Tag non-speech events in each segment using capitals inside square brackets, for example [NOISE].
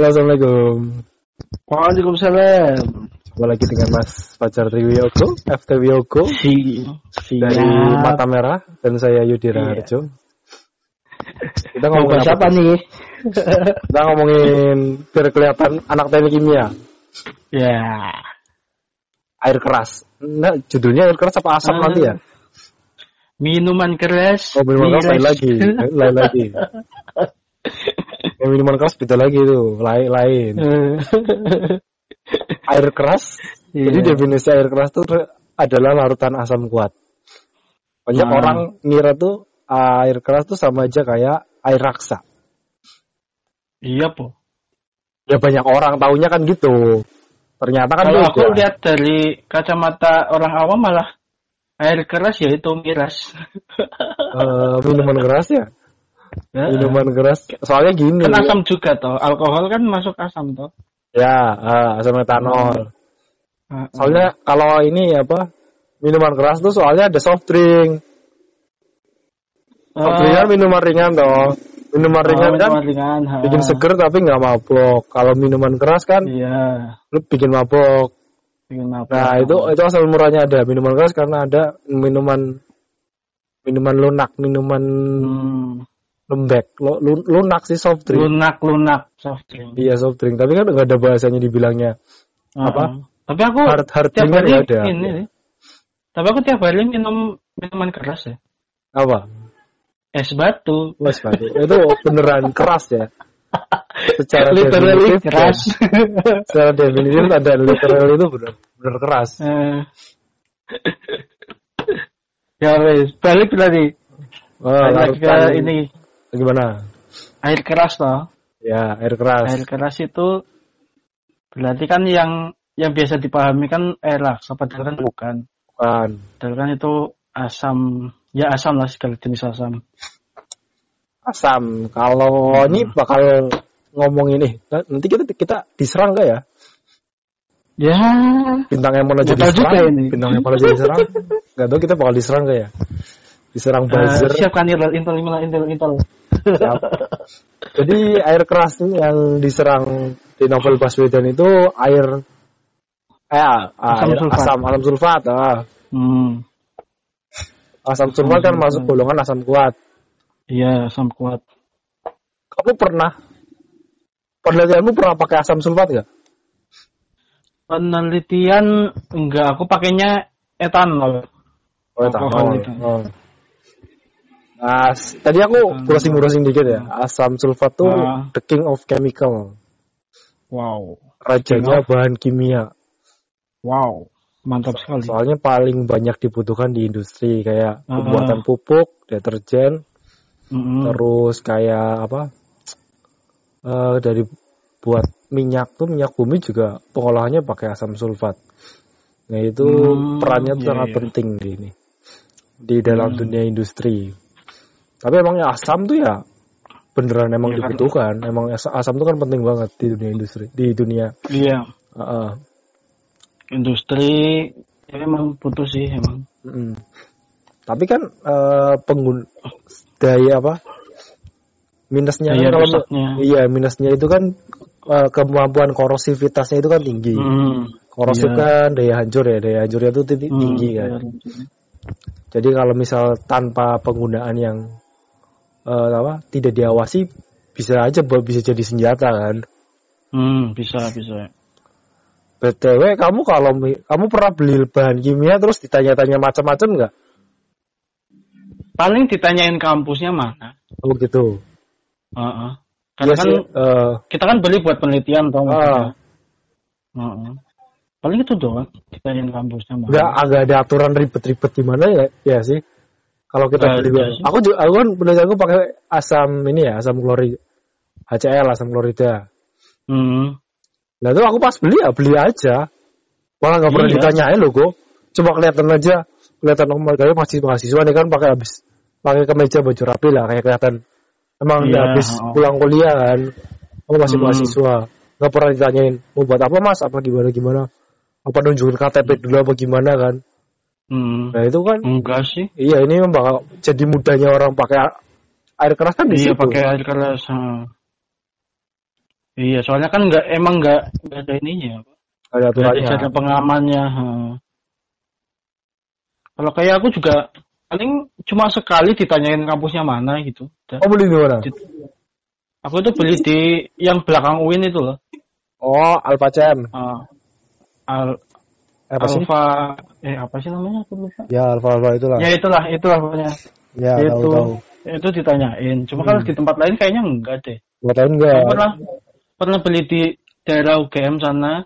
Halo, Assalamualaikum. Waalaikumsalam. Jumpa lagi dengan Mas Fajar Triwiyogo, FT Wiyogo Si, dari Mata Merah dan saya Yudira Iya. Harjo. Kita ngomongin apa? apa nih? [LAUGHS] Kita ngomongin biar kelihatan anak teknik kimia, Ya. air keras. Nah, judulnya air keras apa asam Ah. nanti ya? Minuman keras. Oh, minuman keras lain lagi, lain lagi. [LAUGHS] Yang minuman keras beda lagi tuh, lain lain. Eh, Air keras. Iya. Jadi definisi air keras itu adalah larutan asam kuat. Banyak Ah. orang ngira tuh air keras tuh sama aja kayak air raksa. Iya, Po. Ya banyak orang taunya kan gitu. Ternyata kan Kalau aku lihat dari kacamata orang awam malah air keras ya itu miras. Eh, minuman keras ya. Minuman keras. Soalnya gini. Kan asam juga toh. Alkohol kan masuk asam toh. Ya, eh, asam metanol. Ah, Soalnya kalau ini apa? Minuman keras tuh soalnya ada soft drink. Soft drink kan minuman ringan toh. Minuman ringan kan minuman ringan. ha. bikin seger tapi nggak mabok. Kalau minuman keras kan Iya. lu bikin mabok. Bikin mabuk. Nah itu itu asal murahnya ada minuman keras karena ada minuman minuman lunak, minuman Hmm. Lembek, lu- lunak sih soft drink. lunak lunak soft drink. Iya soft drink, tapi kan nggak ada bahasanya dibilangnya apa? Uh-uh. Tapi aku hard hard tiap kan hari ada. ini. nih. Tapi aku tiap hari minum minuman keras ya. Apa? Es batu. Wes Pak, itu beneran keras ya. [LAUGHS] Secara Literally definitif, keras. ya. [LAUGHS] Secara definitif ada literal itu bener bener keras. Eh. ya wes, balik tadi. Oh, Balik ke ini gimana? air keras toh. Ya air keras. Air keras itu berarti kan yang yang biasa dipahami kan air laksa padahal kan bukan. Bukan. Padahal kan itu asam ya asam lah segala jenis asam. asam. Kalau Hmm. ini bakal ngomong ini, nanti kita kita diserang gak ya? Ya, Bintang yang mana jadi diserang? ini. Bintang yang mana jadi diserang? Gak tahu kita bakal diserang gak ya? Diserang eh, buzzer. siapkan intel intel intel intel. Jadi air keras yang diserang di novel Baswedan itu air eh ah, Asam air sulfat. asam asam sulfat. Ah. Hmm. Asam sulfat kan masuk golongan asam kuat. Iya, asam kuat. Kamu pernah penelitianmu pernah pakai asam sulfat gak? Penelitian enggak, aku pakainya etanol. Oh, etanol. Oh. Nah, s- tadi aku browsing-browsing dikit ya. Asam sulfat tuh Ah. the king of chemical. Wow. Rajanya King bahan kimia. Wow. Mantap sekali. Soalnya paling banyak dibutuhkan di industri kayak Ah. pembuatan pupuk, deterjen, Mm-mm. terus kayak apa? eh dari buat minyak tuh minyak bumi juga pengolahannya pakai asam sulfat. Nah itu Hmm, perannya tuh iya, sangat iya. penting di ini di dalam Hmm. dunia industri. Tapi emangnya asam tuh ya beneran emang kan. dibutuhkan. Emang as- asam tuh kan penting banget di dunia industri, di dunia. Iya. Heeh. Industri ya emang butuh sih emang. Mm. Tapi kan eh pengguna daya apa? Minusnya Daya kan kalau rusaknya. iya minusnya itu kan eh, kemampuan korosivitasnya itu kan tinggi. Hmm. Korosif Iya. kan daya hancur ya, daya hancurnya itu tinggi, Hmm, tinggi kan. iya. Jadi kalau misal tanpa penggunaan yang eh, apa tidak diawasi bisa aja bisa jadi senjata kan. Hmm, bisa bisa. BTW kamu kalau kamu pernah beli bahan kimia terus ditanya-tanya macam-macam nggak? Paling ditanyain kampusnya mana? Oh gitu. Heeh. Iya Karena kan sih, eh, kita kan beli buat penelitian tau maksudnya. Heeh. Paling itu doang ditanyain kampusnya mana. nggak agak ada aturan ribet-ribet gimana ya ya sih kalau kita beli bahan- sih. aku juga aku kan penelitian aku pakai asam ini ya asam klorid HCl asam klorida. Hmm. nah itu aku pas beli ya beli aja. Malah nggak pernah Iya. ditanyain loh kok. Cuma kelihatan aja kelihatan oh kayak masih mahasiswa nih kan pakai habis pakai kemeja baju rapi lah kayak kelihatan. Emang udah Iya, habis oh. pulang kuliah kan. Aku masih Hmm. mahasiswa. Nggak pernah ditanyain mau buat apa mas? Apa gimana gimana? Apa nunjukin KTP dulu apa gimana? kan Hmm. nah itu kan Enggak sih. Iya ini memang bakal jadi mudahnya orang pakai air keras kan di Iya situ. pakai air keras. ha. Iya, soalnya kan nggak emang nggak nggak ada ininya. Ada aturannya. ada pengamannya. ha. Kalau kayak aku juga paling cuma sekali ditanyain kampusnya mana gitu. Udah. Oh beli di mana? Aku itu beli di yang belakang UIN itu loh. Oh Alpha Cem. Ah, Al apa sih? Alfa eh apa sih namanya aku lupa. Ya Alpha Alpha itulah. Ya itulah, itulah pokoknya. Ya tahu itu tahu. itu ditanyain. Cuma kalau di tempat lain kayaknya enggak deh. Gak tahu enggak? Aku pernah pernah beli di daerah UGM sana.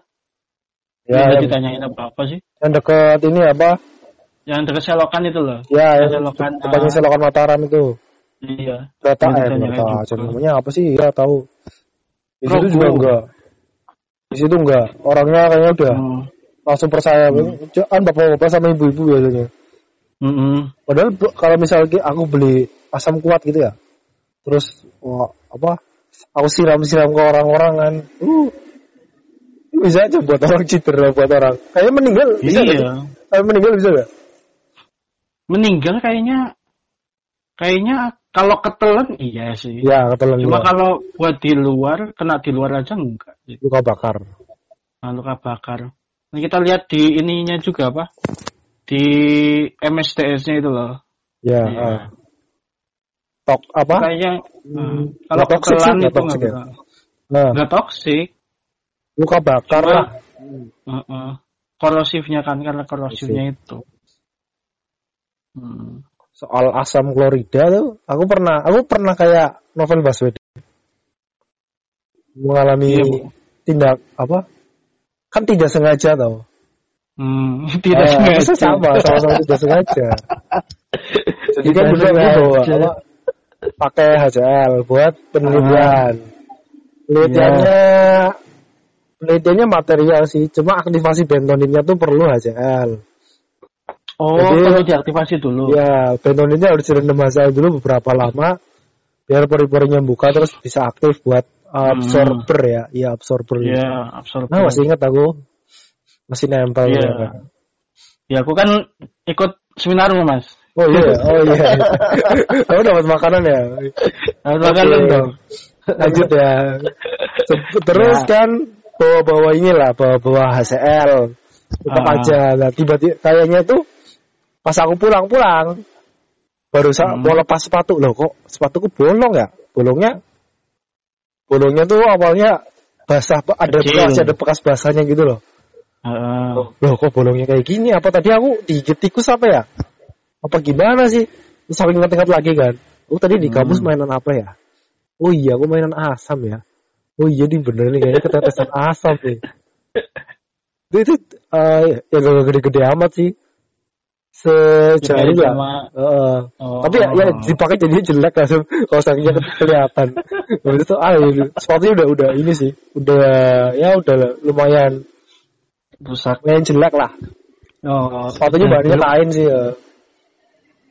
Ya Ya, ditanyain apa apa sih? yang dekat ini apa? Yang dekat selokan itu loh. Ya Yang selokan. tempatnya selokan Mataram itu. Iya. Kereta eh kereta aja namanya apa sih? Ya tahu. Di situ juga enggak. Di situ enggak. Orangnya kayaknya udah Hmm. Langsung percaya. Kan bapak-bapak sama ibu-ibu biasanya. Mm-mm. Padahal bu- kalau misalnya aku beli asam kuat gitu ya, terus wah, apa? Aku siram-siram ke orang-orang kan, uh, bisa aja buat orang cedera buat orang. Kayaknya meninggal bisa? Iya. Kayak meninggal bisa gak? Meninggal kayaknya kayaknya kalau ketelan iya sih. Ya ketelan Cuma kalau buat di luar kena di luar aja enggak. luka bakar. Nah, luka bakar. Nah, kita lihat di ininya juga apa? Di MSDS-nya itu loh. Ya. Iya. ah. Tok apa? Kayaknya Hmm, eh, kalau nggak itu nggak ya? Nah, nggak toksik. luka bakar Cuma- lah. Heeh. korosifnya kan karena korosifnya itu. Hmm. Soal asam klorida tuh, aku pernah, aku pernah kayak novel Baswedan mengalami Iya, tindak apa? Kan tidak sengaja tau. Hmm, [LAUGHS] tidak Eh, sengaja. sama, sama-sama tidak sengaja. Jadi kan bawa apa, pakai HCl buat penelitian. Penelitiannya penelitiannya material sih, cuma aktivasi bentoninnya tuh perlu HCl. Oh, Jadi- perlu diaktifasi dulu. Ya, bentoninnya harus direndam HCl dulu beberapa lama biar pori-porinya buka terus bisa aktif buat absorber ya, iya absorber. Iya, absorber. Nah, masih ingat aku. Masih nempel. Ya. Ya, aku kan ikut seminar Mas. Oh iya, [LAUGHS] oh iya. Kamu dapat makanan ya? Harus Oke. makan dong. Lanjut ya. Terus Ya. kan bawa-bawa inilah, bawa-bawa HCl. Tetap Ah. aja. Nah, tiba-tiba kayaknya tuh pas aku pulang-pulang baru Hmm. mau lepas sepatu loh kok sepatuku bolong ya? Bolongnya bolongnya tuh awalnya basah ada Kecil. bekas ada bekas basahnya gitu loh. Heeh. Loh kok bolongnya kayak gini? Apa tadi aku digigit tikus apa ya? Apa gimana sih? Terus aku ingat-ingat lagi kan. Oh tadi di kampus Hmm. mainan apa ya? Oh iya aku mainan asam ya. Oh iya nih bener nih kayaknya ketetesan asam nih. Itu, [LAUGHS] itu eh, ya gak gede-gede amat sih. Sejari sama Heeh. Oh. Tapi ya, ya dipakai jadinya jelek langsung [LAUGHS] ke- kelihatan. [LAUGHS] Habis itu ah ya, sepatunya udah udah ini sih. Udah ya udah lumayan rusak. lumayan jelek lah. Oh, sepatunya ya, bahannya kain sih ya.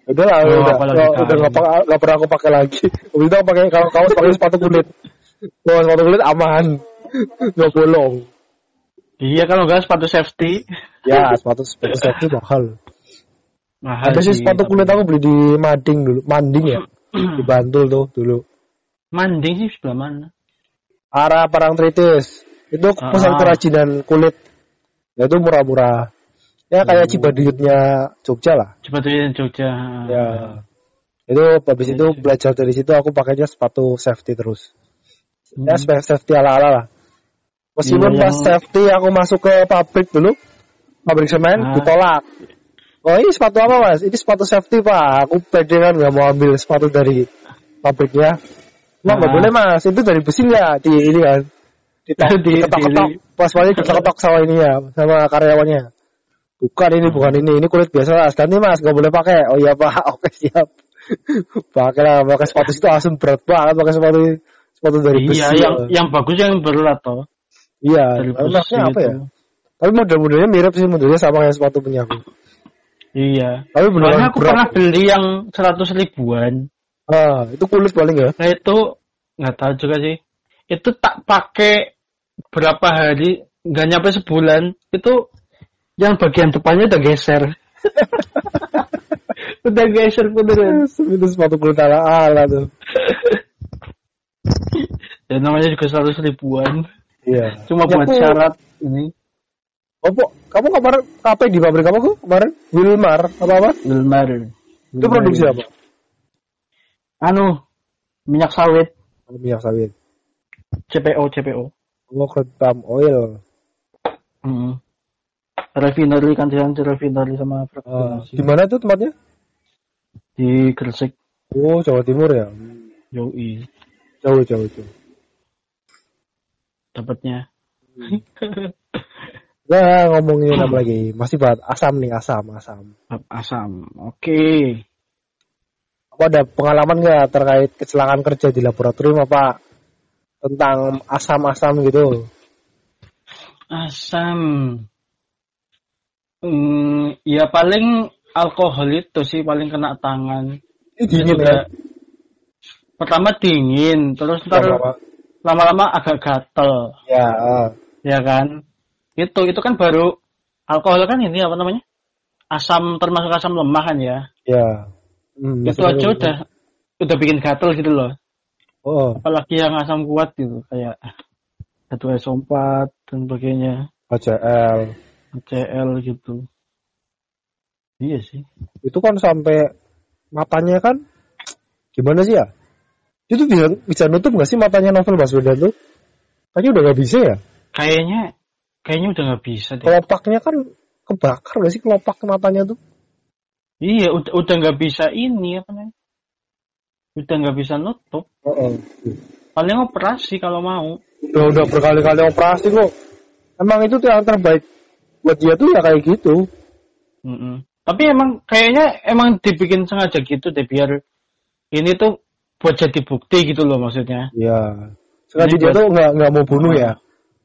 Udah lah, Oh, udah, udah, udah nggak pa- nggak pernah aku pakai lagi. [LAUGHS] Waktu itu aku pakai kalau kaos pakai sepatu kulit. Kalau sepatu kulit aman, nggak bolong. Iya, kalau enggak sepatu safety. Ya, sepatu sepatu safety mahal. Mahal Ada sih sepatu kulit aku beli di Mading dulu, Manding ya, [CLEARS THROAT] di Bantul tuh dulu. Manding sih sebelah mana? Arah Parangtritis. Itu aku pesan Ah. kerajinan kulit. Ya itu murah-murah. Ya kayak Hmm. Cibaduyutnya Jogja lah. Yang Jogja. Ya. Itu habis itu belajar dari situ aku pakainya sepatu safety terus. Ya Hmm. safety ala-ala lah. Meskipun Iya, pas yang- safety aku masuk ke pabrik dulu, pabrik semen Ah. ditolak. Oh ini sepatu apa mas? Ini sepatu safety pak. Aku pede kan nggak mau ambil sepatu dari pabriknya. Nah nggak Ah. boleh mas, itu dari besi nggak? Di ini kan, Di- diketok-ketok. di- Pas balik diketok sama ini ya, sama karyawannya. Bukan ini, bukan ini, ini kulit biasa mas. Ganti mas, nggak boleh pakai. Oh iya pak, [LAUGHS] oke siap. pakai lah, pakai sepatu itu asam berat banget, pakai sepatu sepatu dari besi. Iya, yang yang bagus yang berat toh. Iya, maksudnya apa itu. ya? Tapi model-modelnya mirip sih, modelnya sama kayak sepatu punya aku. Iya. Tapi beneran Soalnya aku berat. pernah beli yang 100 ribuan. Ah, itu kulit paling ya? Nah itu nggak tahu juga sih. Itu tak pakai berapa hari, nggak nyampe sebulan. Itu yang bagian depannya udah geser. [LAUGHS] udah geser beneran. itu sepatu kulit ala-ala tuh. Dan namanya juga seratus ribuan. Iya. Cuma Ya, buat aku- syarat ini. Oh, Po, kamu kemarin apa di pabrik kamu kemarin? Wilmar apa apa? Wilmar. Itu produksi apa? Anu, minyak sawit. Oh, minyak sawit. CPO, CPO. Oh, palm oil. Hmm. Refinery kan refinery sama fragmentasi. di mana itu tempatnya? Di Gresik. Oh, Jawa Timur ya. Yoi. Jauh, jauh, jauh. Dapatnya. [LAUGHS] Nah, ngomongin apa lagi? Masih bahas asam nih, asam, asam. Asam. Oke. Apa ada pengalaman nggak terkait kecelakaan kerja di laboratorium apa tentang asam-asam gitu? Asam. Hmm, ya paling alkohol itu sih paling kena tangan. Ini dingin juga kan? Pertama dingin, terus ntar Lama-lama. agak gatel, Ya, ah. ya kan? Itu itu kan baru alkohol kan ini apa namanya? Asam termasuk asam lemah kan ya. ya. Hmm, itu aja gitu. udah udah bikin gatel gitu loh. Oh, Apalagi yang asam kuat gitu kayak H2SO4 dan sebagainya, HCl. CL gitu. Iya sih. Itu kan sampai matanya kan gimana sih ya? Itu bisa bisa nutup nggak sih matanya Novel Baswedan tuh? Kayaknya udah nggak bisa ya. Kayaknya kayaknya udah nggak bisa deh. Kelopaknya kan kebakar nggak sih kelopak matanya tuh? Iya, udah udah nggak bisa ini apa namanya? Udah nggak bisa nutup. Oh, oh. Paling operasi kalau mau. Udah udah berkali-kali operasi kok. Emang itu tuh yang terbaik buat dia tuh ya kayak gitu. Mm-mm. Tapi emang kayaknya emang dibikin sengaja gitu deh biar ini tuh buat jadi bukti gitu loh maksudnya. Iya. Sengaja dia buat- tuh nggak nggak mau bunuh ya.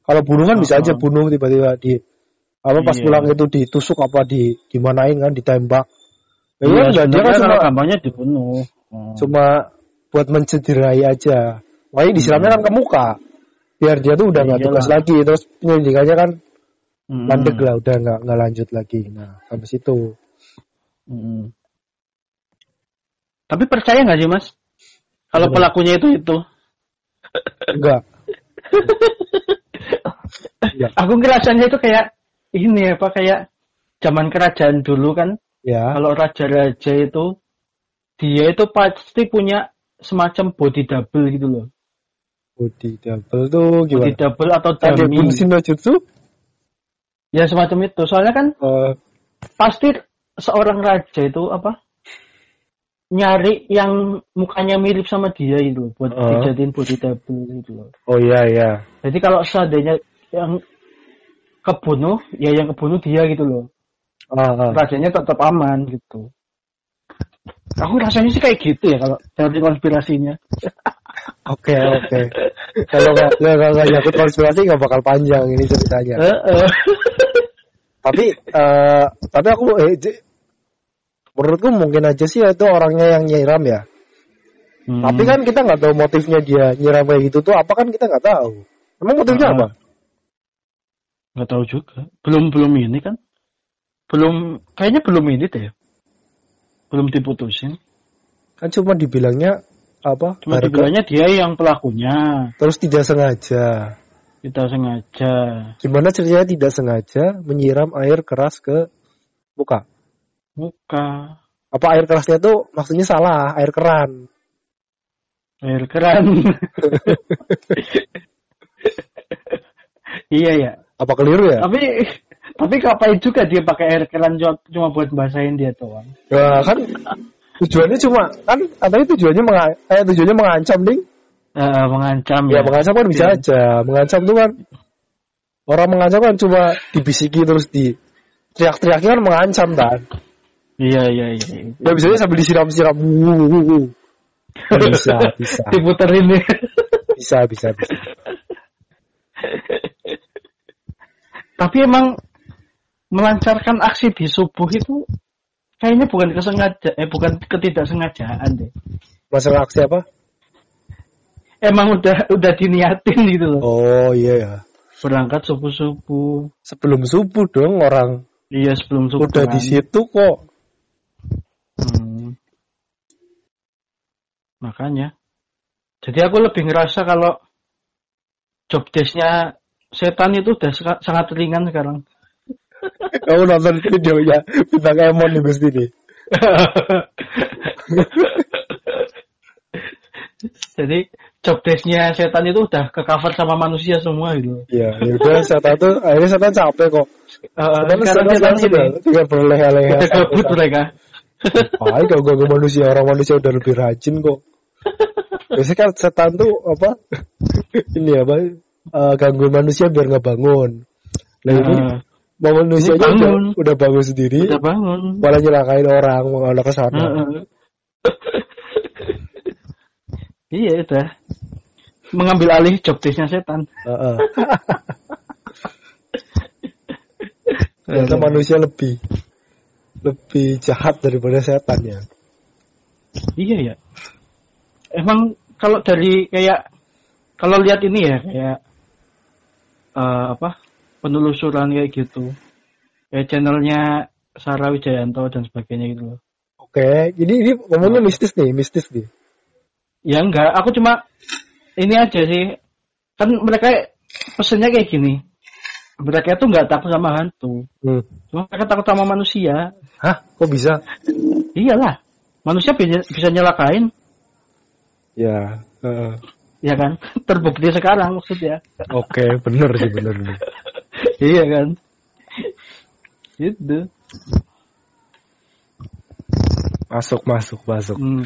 Kalau bunuh kan bisa aja bunuh tiba-tiba di apa pas Iya. pulang itu ditusuk apa di dimanain kan ditembak. Ya, Iya, udah, dia kan cuma gampangnya dibunuh. Oh. cuma buat mencederai aja. Makanya disiramnya kan ke muka. Biar dia tuh udah nggak Iyalah. tugas lagi. Terus penyelidikannya kan landek lah, udah nggak nggak lanjut lagi. Nah, sampai situ. Mm-mm. Tapi percaya nggak sih mas? Kalau pelakunya itu itu, Enggak. [LAUGHS] Iya. [LAUGHS] aku ngerasanya itu kayak ini apa kayak zaman kerajaan dulu kan Ya. kalau raja-raja itu dia itu pasti punya semacam body double gitu loh. Body double tuh Body gimana? double atau dummy. Jutsu? Ya semacam itu. Soalnya kan Eh, pasti seorang raja itu apa? Nyari yang mukanya mirip sama dia itu buat Oh. dijadiin body double gitu loh. oh iya iya. Jadi kalau seandainya yang kebunuh, ya yang kebunuh dia gitu loh. Rajanya tetap aman gitu. Aku rasanya sih kayak gitu ya kalau teori konspirasinya. [LAUGHS] Oke oke. Kalau nggak nggak nggak nyangkut konspirasi nggak bakal panjang ini ceritanya. Heeh. [LAUGHS] tapi eh tapi aku eh, menurutku mungkin aja sih itu orangnya yang nyiram ya. Hmm. Tapi kan kita nggak tahu motifnya dia nyiram kayak gitu tuh apa kan kita nggak tahu. Emang motifnya Ah. apa? Nggak tahu juga. Belum belum ini kan? Belum kayaknya belum ini deh. Belum diputusin. Kan cuma dibilangnya apa? Cuma harga- dibilangnya dia yang pelakunya. terus tidak sengaja. Tidak sengaja. Gimana ceritanya tidak sengaja menyiram air keras ke muka? Muka. Apa air kerasnya tuh maksudnya salah, air keran. Air keran. [LAUGHS] iya ya. Apa keliru ya? Tapi tapi ngapain juga dia pakai air keran cuma- buat basahin dia doang. Ya kan tujuannya cuma kan katanya tujuannya menga eh, tujuannya mengancam ding. Eh, mengancam Ya ya. mengancam kan bisa Iya. aja. Mengancam tuh kan orang mengancam kan cuma dibisiki terus di teriak-teriaknya kan mengancam kan. Iya iya iya. Ya bisa aja sambil disiram-siram. Bisa, bisa, [LAUGHS] Diputerin nih. bisa, bisa, bisa. Tapi emang melancarkan aksi di subuh itu kayaknya bukan kesengaja eh bukan ketidaksengajaan deh. Masalah aksi apa? Emang udah udah diniatin gitu loh. Oh iya ya. Berangkat subuh-subuh. Sebelum subuh dong orang Iya sebelum subuh. udah kan. di situ kok. Hmm. Makanya. Jadi aku lebih ngerasa kalau job desk-nya setan itu udah sangat ringan sekarang. Kamu nonton videonya bintang Emon nih Gusti nih. Jadi job desk-nya setan itu udah ke cover sama manusia semua gitu. Iya, ya udah setan tuh akhirnya setan capek kok. Uh, Setan setan setan sudah ini tinggal berleha-leha. udah gabut mereka. Ayo kalau ganggu manusia orang manusia udah lebih rajin kok. Biasanya kan setan tuh apa? ini apa? Eh, gangguin manusia biar nggak bangun. Nah ini Nah, mau manusianya udah, bangun. udah bangun sendiri, udah bangun. malah nyelakain orang, malah ke sana. Heeh. [LAUGHS] iya udah mengambil alih job desk-nya setan. Heeh. [LAUGHS] Ternyata manusia lebih lebih jahat daripada setan ya. Iya ya. Emang kalau dari kayak kalau lihat ini ya kayak eh, apa penelusuran kayak gitu, kayak channelnya Sarah Wijayanto dan sebagainya gitu loh. Oke, jadi ini ngomongnya mistis nih, mistis nih. Ya enggak, aku cuma ini aja sih. Kan mereka pesennya kayak gini. Mereka itu nggak takut sama hantu. Hmm. Cuma mereka takut sama manusia. Hah? Kok bisa? Iyalah. Manusia bisa, bisa nyelakain, Ya. heeh. Ya kan? [LAUGHS] Terbukti sekarang maksudnya. Oke, bener sih bener nih. [LAUGHS] iya kan? Gitu. Masuk, masuk, masuk. Hmm.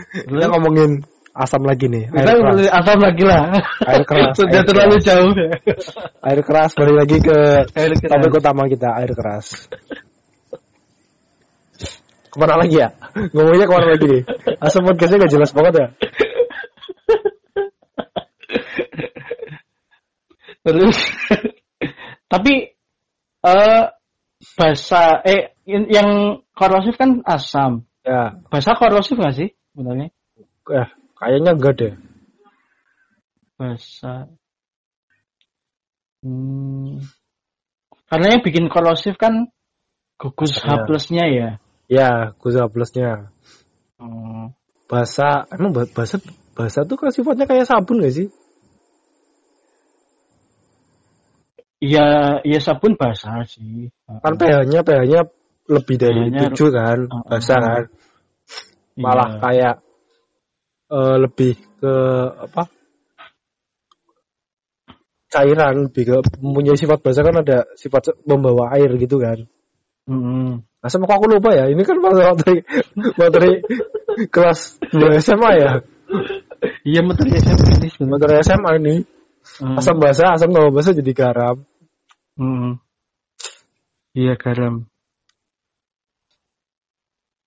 Kita ngomongin asam lagi nih. Kita Air keras. ngomongin asam lagi lah. Air keras, [LAUGHS] Sudah air terlalu keras. jauh. Air keras balik lagi ke Air keras. topik utama kita, air keras. Ke mana lagi ya? Ngomongnya ke mana lagi nih? Asam podcastnya gak jelas banget ya? Terus [LAUGHS] tapi eh basa eh yang korosif kan asam. Ya, Basa korosif nggak sih sebenarnya? eh, kayaknya enggak deh. Basa. Hmm. Karena yang bikin korosif kan gugus Ya. H plusnya ya. Ya, guza plusnya. Hmm. Basa, emang ba- basa, basa tuh kan sifatnya kayak sabun gak sih? Iya, iya sabun basah sih. Kan pH-nya, pH-nya lebih dari 7 kan, Uh-uh. basa kan. Malah Iya. kayak eh, lebih ke apa? Cairan, lebih ke mempunyai sifat basa kan ada sifat membawa air gitu kan. Nah, sama kok aku lupa ya, ini kan materi materi kelas 2 SMA ya. Iya materi SMP ini sebenarnya. Materi SMA ini. Hmm. Asam basa, asam tambah basa jadi garam. Mm. Iya garam.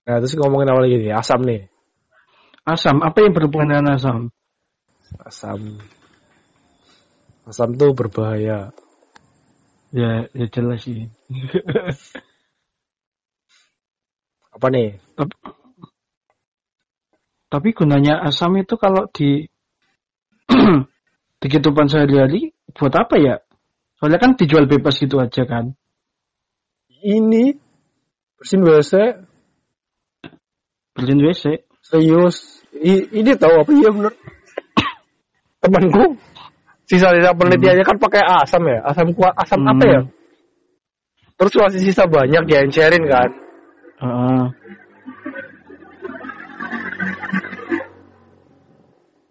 Nah, terus ngomongin apa lagi nih? Asam nih. Asam, apa yang berhubungan dengan asam? Asam. Asam tuh berbahaya. Ya, ya jelas sih. [LAUGHS] Apa nih? tapi, tapi gunanya asam itu kalau di [CLEARS THROAT] di kehidupan sehari-hari buat apa ya? Soalnya kan dijual bebas gitu aja kan. Ini bersihin WC Berlin WC. serius. I- ini tahu apa iya bener? [COUGHS] Temanku sisa-sisa penelitiannya kan pakai asam ya, asam kuat, asam Hmm. apa ya? Terus masih sisa banyak dia sharing kan. Heeh.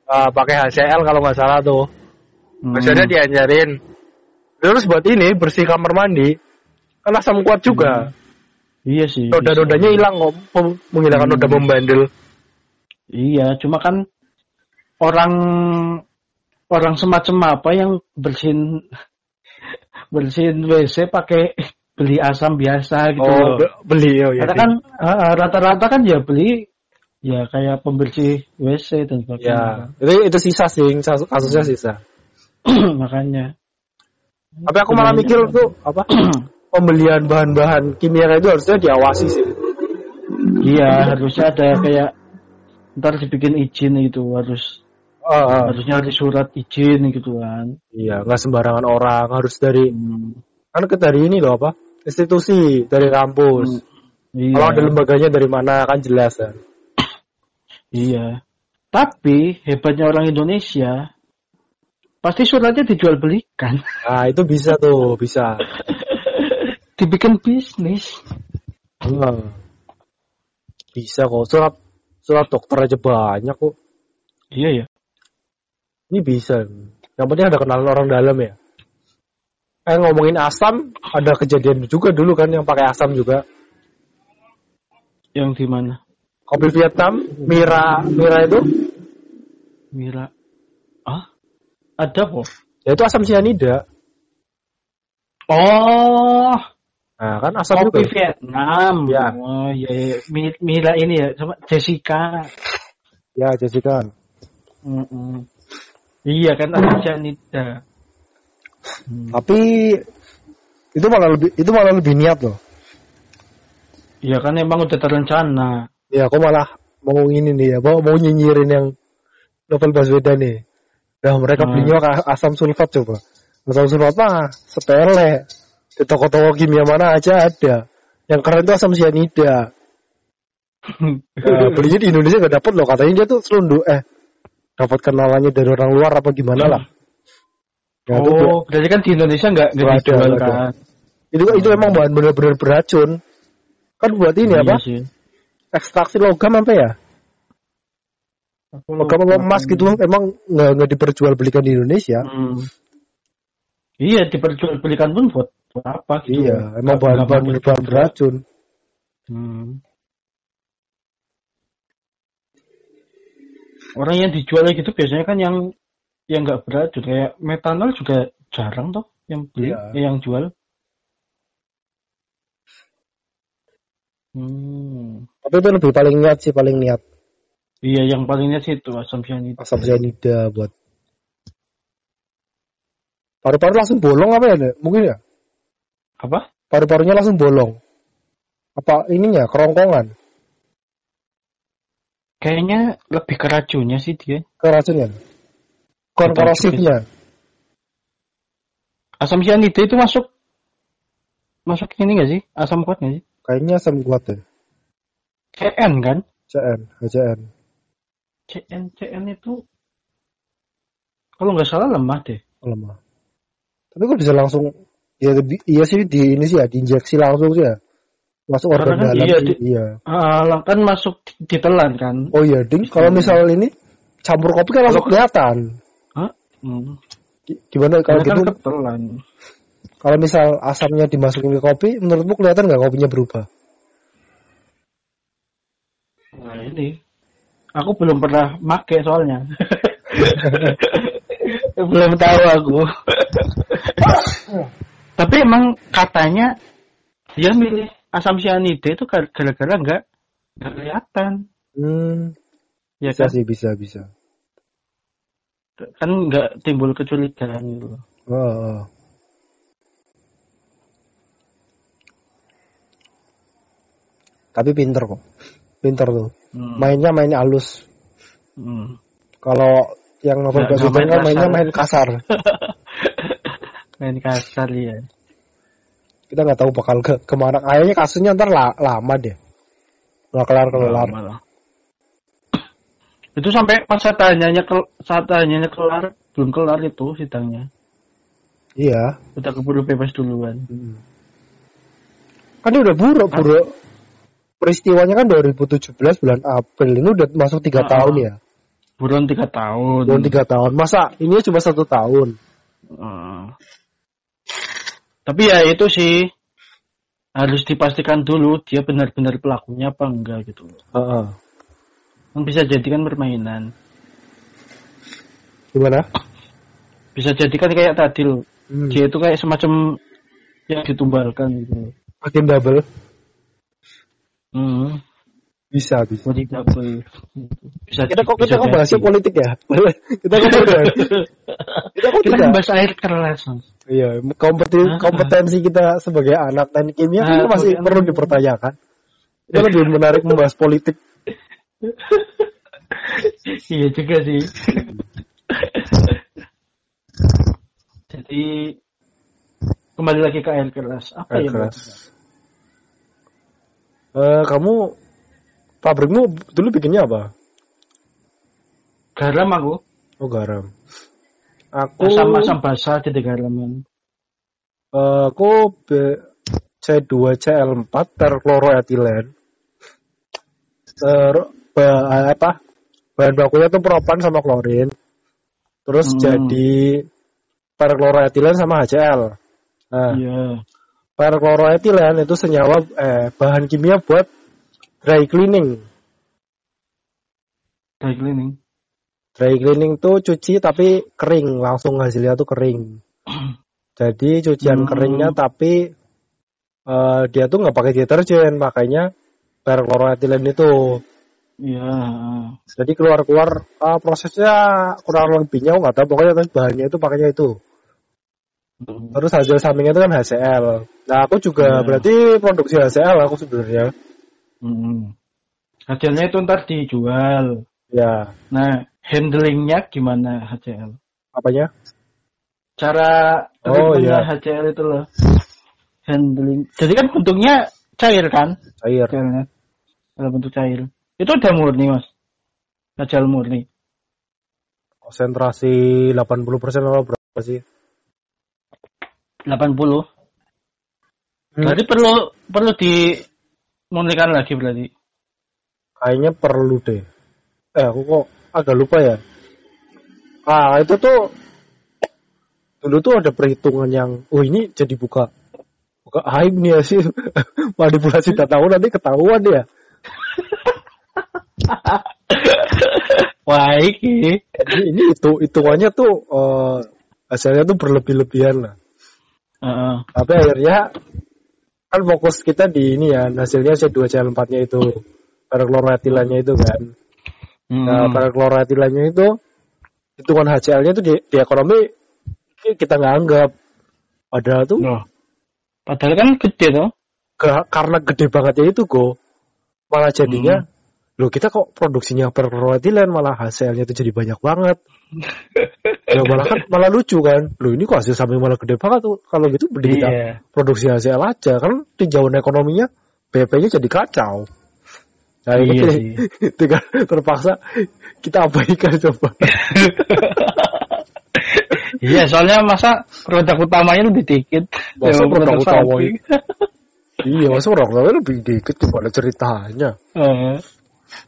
Ah, pakai HCl kalau nggak salah tuh. Hmm. Maksudnya diajarin. Terus buat ini bersih kamar mandi. Kan asam kuat juga. Iya sih. Noda-nodanya hilang kok. Mem- Menghilangkan Hmm. noda membandel. Iya, cuma kan orang orang semacam apa yang bersihin [LAUGHS] bersihin WC pakai beli asam biasa gitu. Oh, loh. be- beli oh ya. Karena kan rata-rata kan ya beli ya kayak pembersih WC dan Ya, sebagainya. itu itu sisa sih, kasus- kasusnya sisa. [CLEARS THROAT] Makanya. Tapi aku malah mikir tuh apa? [CLEARS THROAT] Pembelian bahan-bahan kimia itu harusnya diawasi sih. iya, harusnya ada kayak ntar dibikin izin gitu harus ah. harusnya ada surat izin gitu kan. Iya, nggak sembarangan orang, harus dari Hmm, kan ke dari ini loh apa? Institusi dari kampus. iya. Kalau ada lembaganya dari mana kan jelas kan. Iya. Tapi hebatnya orang Indonesia pasti suratnya dijual belikan. Nah, itu bisa tuh, bisa. [LAUGHS] Dibikin bisnis. Hmm. Bisa kok. Surat surat dokter aja banyak kok. Iya ya. Ini bisa. Yang penting ada kenalan orang dalam ya. Eh ngomongin asam, ada kejadian juga dulu kan yang pakai asam juga. Yang di mana? Kopi Vietnam, Mira, Mira itu, Mira. Ah? Ada kok. ya itu asam sianida. Oh, Nah kan asam kopi. Vietnam. Ya. Oh, iya, iya. Mi- Mira ini ya, sama Jessica. Ya Jessica. Mm-mm. Iya kan ada cyanida. Hmm. Tapi itu malah lebih itu malah lebih niat loh. Iya kan emang udah terencana. Ya aku malah mau ini nih ya, mau, mau nyinyirin yang novel Baswedan nih. Nah mereka Hmm. belinya pakai asam sulfat coba. Asam sulfat mah sepele. Di toko-toko kimia mana aja ada. Yang keren tuh asam sianida. Nah, [LAUGHS] belinya di Indonesia nggak dapet loh katanya dia tuh selundup eh dapat kenalannya dari orang luar apa gimana lah. Itu, oh, berarti kan di Indonesia nggak dijual kan? itu itu emang bahan bener-bener beracun. Kan buat ini Iya apa? sih. Ekstraksi logam apa ya? Aku lupa. apa emas gitu emang nggak nggak diperjualbelikan di Indonesia. Hmm. Iya, diperjualbelikan pun buat, buat apa gitu. Iya, emang bahan bahan bahan beracun. Hmm. Orang yang dijual gitu biasanya kan yang yang nggak beracun kayak metanol juga jarang toh yang beli, Iya. eh, yang jual. Hmm. Tapi itu lebih paling niat sih paling niat Iya, yang palingnya sih itu asam cyanida. asam cyanida buat paru-paru langsung bolong apa ya? Mungkin ya Apa? paru-parunya langsung bolong. Apa ininya kerongkongan Kayaknya lebih ke racunnya sih dia. keracunnya? Korosifnya. Asam cyanida itu masuk masuk ini nggak sih? Asam kuat nggak sih? Kayaknya asam kuat ya. CN kan? CN, HCN. CN CN itu kalau nggak salah lemah deh. lemah. Tapi kok bisa langsung ya iya sih di ini sih ya diinjeksi langsung sih ya. Masuk organ kan dalam iya, sih. di- iya. Ah, kan masuk ditelan kan? Oh iya, ding kalau misal ini campur kopi kan langsung kelihatan. Hah? Hmm. Gi- Gimana kalau Karena gitu? kan ketelan. Kalau misal asamnya dimasukin ke kopi, menurutmu kelihatan nggak kopinya berubah? Nah ini, aku belum pernah make soalnya. [LAUGHS] belum tahu aku. [LAUGHS] Tapi emang katanya dia milih asam cyanida itu gar- gara-gara nggak nggak kelihatan, Hmm, ya bisa kan? sih, bisa, bisa. Kan nggak timbul kecurigaan gitu. Oh, oh. Tapi pinter kok. Pinter tuh. Hmm. Mainnya main halus. Hmm. Kalau yang novel kan main mainnya main kasar. Main kasar [LAUGHS] ya. Kita nggak tahu bakal ke ke mana. Kayaknya kasusnya ntar la- lama deh. Nggak kelar kelar. Malah. Itu sampai pas saat tanyanya kel saat tanyanya kelar belum kelar itu sidangnya. Iya. Udah keburu bebas duluan. Hmm. Kan ini udah buruk, buruk. Peristiwanya kan 2017 bulan April. Ini udah masuk tiga Ah, tahun ah. ya. Buron tiga tahun. Belum tiga tahun. Masa ini cuma satu tahun? Ah. Tapi ya itu sih harus dipastikan dulu dia benar-benar pelakunya apa enggak gitu. Heeh. Kan bisa jadi kan permainan. Gimana? Bisa jadi kan kayak tadi loh. Hmm. Dia itu kayak semacam yang ditumbalkan gitu. Makin double. Hmm. Bisa, bisa. Double. Bisa Kita kok bisa [LAUGHS] kita kok bahasnya politik ya? kita kok. Kita kok Kita kan bahas air keras. Iya, kompetensi, Ah, kompetensi kita sebagai anak teknik kimia Ah, kan masih sebagai perlu anak- dipertanyakan. Itu lebih menarik membahas politik. [LAUGHS] iya juga sih. Jadi kembali lagi ke air keras. Apa Air ya? keras. Eh, kamu pabrikmu dulu bikinnya apa? Garam aku. Oh garam. Aku Asam-asam basa di tiga elemen. eh, aku B- C2 CL4 terchloroetilen. Ter ba- apa? Bahan bakunya tuh propan sama klorin. Terus Hmm. jadi perchloroetilen sama HCl. Nah, Iya. Perchloroetilen itu senyawa eh bahan kimia buat dry cleaning. Dry cleaning. Dry cleaning tuh cuci tapi kering, langsung hasilnya tuh kering. [CLEARS THROAT] Jadi cucian Hmm. keringnya tapi eh, dia tuh nggak pakai deterjen, makanya perchloroetilen itu. Iya. Jadi keluar-keluar ah, prosesnya kurang lebihnya nggak tahu, pokoknya tapi bahannya itu pakainya itu. Hmm. Terus hasil sampingnya itu kan HCl. Nah aku juga Hmm. berarti produksi HCl aku sebenarnya. Hmm. Hasilnya itu ntar dijual. Ya, Nah, handlingnya gimana HCl? apanya? Cara Oh, iya. HCl itu loh. Handling. Jadi kan bentuknya cair kan? Cair. HCl-nya. Dalam bentuk cair. Itu udah murni mas. HCl murni. Konsentrasi 80% atau berapa sih? 80. Hmm. Berarti perlu perlu dimurnikan lagi berarti. Kayaknya perlu deh. Eh, aku kok agak lupa ya. Ah, itu tuh dulu tuh ada perhitungan yang, oh ini jadi buka buka aib nih ya sih [LAUGHS] manipulasi data aku nanti ketahuan ya. Wah. [LAUGHS] Ini, ini itu hitungannya tuh eh, hasilnya tuh berlebih-lebihan lah. Heeh. Tapi akhirnya kan fokus kita di ini ya, hasilnya C2C4-nya itu, perchloroetilannya itu kan. Nah, Hmm. perchloroetilannya itu hitungan HCl-nya itu di, di ekonomi kita nggak anggap. Padahal tuh Loh. Padahal kan gede tuh. ke- karena gede bangetnya itu go malah jadinya loh kita kok produksinya perchloroetilen malah HCl-nya itu jadi banyak banget. [LAUGHS] ya malah kan malah lucu kan. Loh ini kok hasil samping malah gede banget tuh. Kalau gitu mending kita Iya. produksi HCl aja kan tinjauan ekonominya BP-nya jadi kacau. Nah, ini Iya [LAUGHS] tinggal terpaksa kita abaikan coba. [LAUGHS] Iya, soalnya masa produk utamanya lebih dikit. Masa produk utama [LAUGHS] iya, masa orang lain lebih dikit gimana ceritanya. Heeh.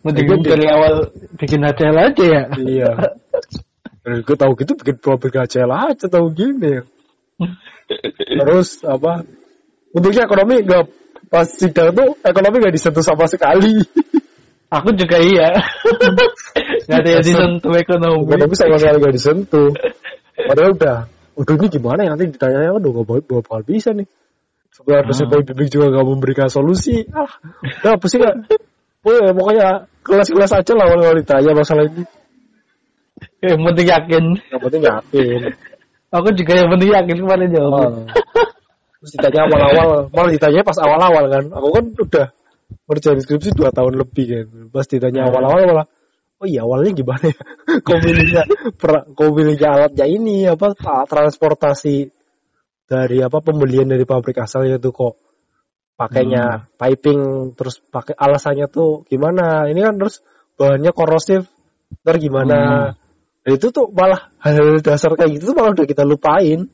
Mending dari awal bikin HCl aja ya. Iya. Gue tahu gitu bikin pabrik HCl aja tahu gini. Terus apa? Untungnya ekonomi nggak pas sidang tuh ekonomi nggak disentuh sama sekali. Aku juga iya. Gak ada yang disentuh ekonomi. ekonomi sama sekali nggak disentuh. Padahal udah, udah ini gimana ya nanti ditanya aduh bakal, nggak bakal bisa nih. Sebenarnya dosen Ah. pembimbing juga nggak memberikan solusi. Ah, udah apa sih nggak? Pokoknya, pokoknya kelas-kelas aja lah kalau ditanya masalah ini. [LAUGHS] Yang penting yakin. Yang penting yakin. Aku juga yang penting yakin kemarin jawab. Oh. Terus ditanya awal-awal, malah ditanya pas awal-awal kan. Aku kan udah ngerjain skripsi dua tahun lebih kan. Pas ditanya Hmm. awal-awal malah, oh iya awalnya gimana ya? [LAUGHS] kok milihnya, per- milihnya alatnya ini apa transportasi dari apa pembelian dari pabrik asalnya tuh kok pakainya piping terus pakai alasannya tuh gimana? Ini kan terus bahannya korosif, ntar gimana? Nah, itu tuh malah hal-hal dasar kayak gitu tuh malah udah kita lupain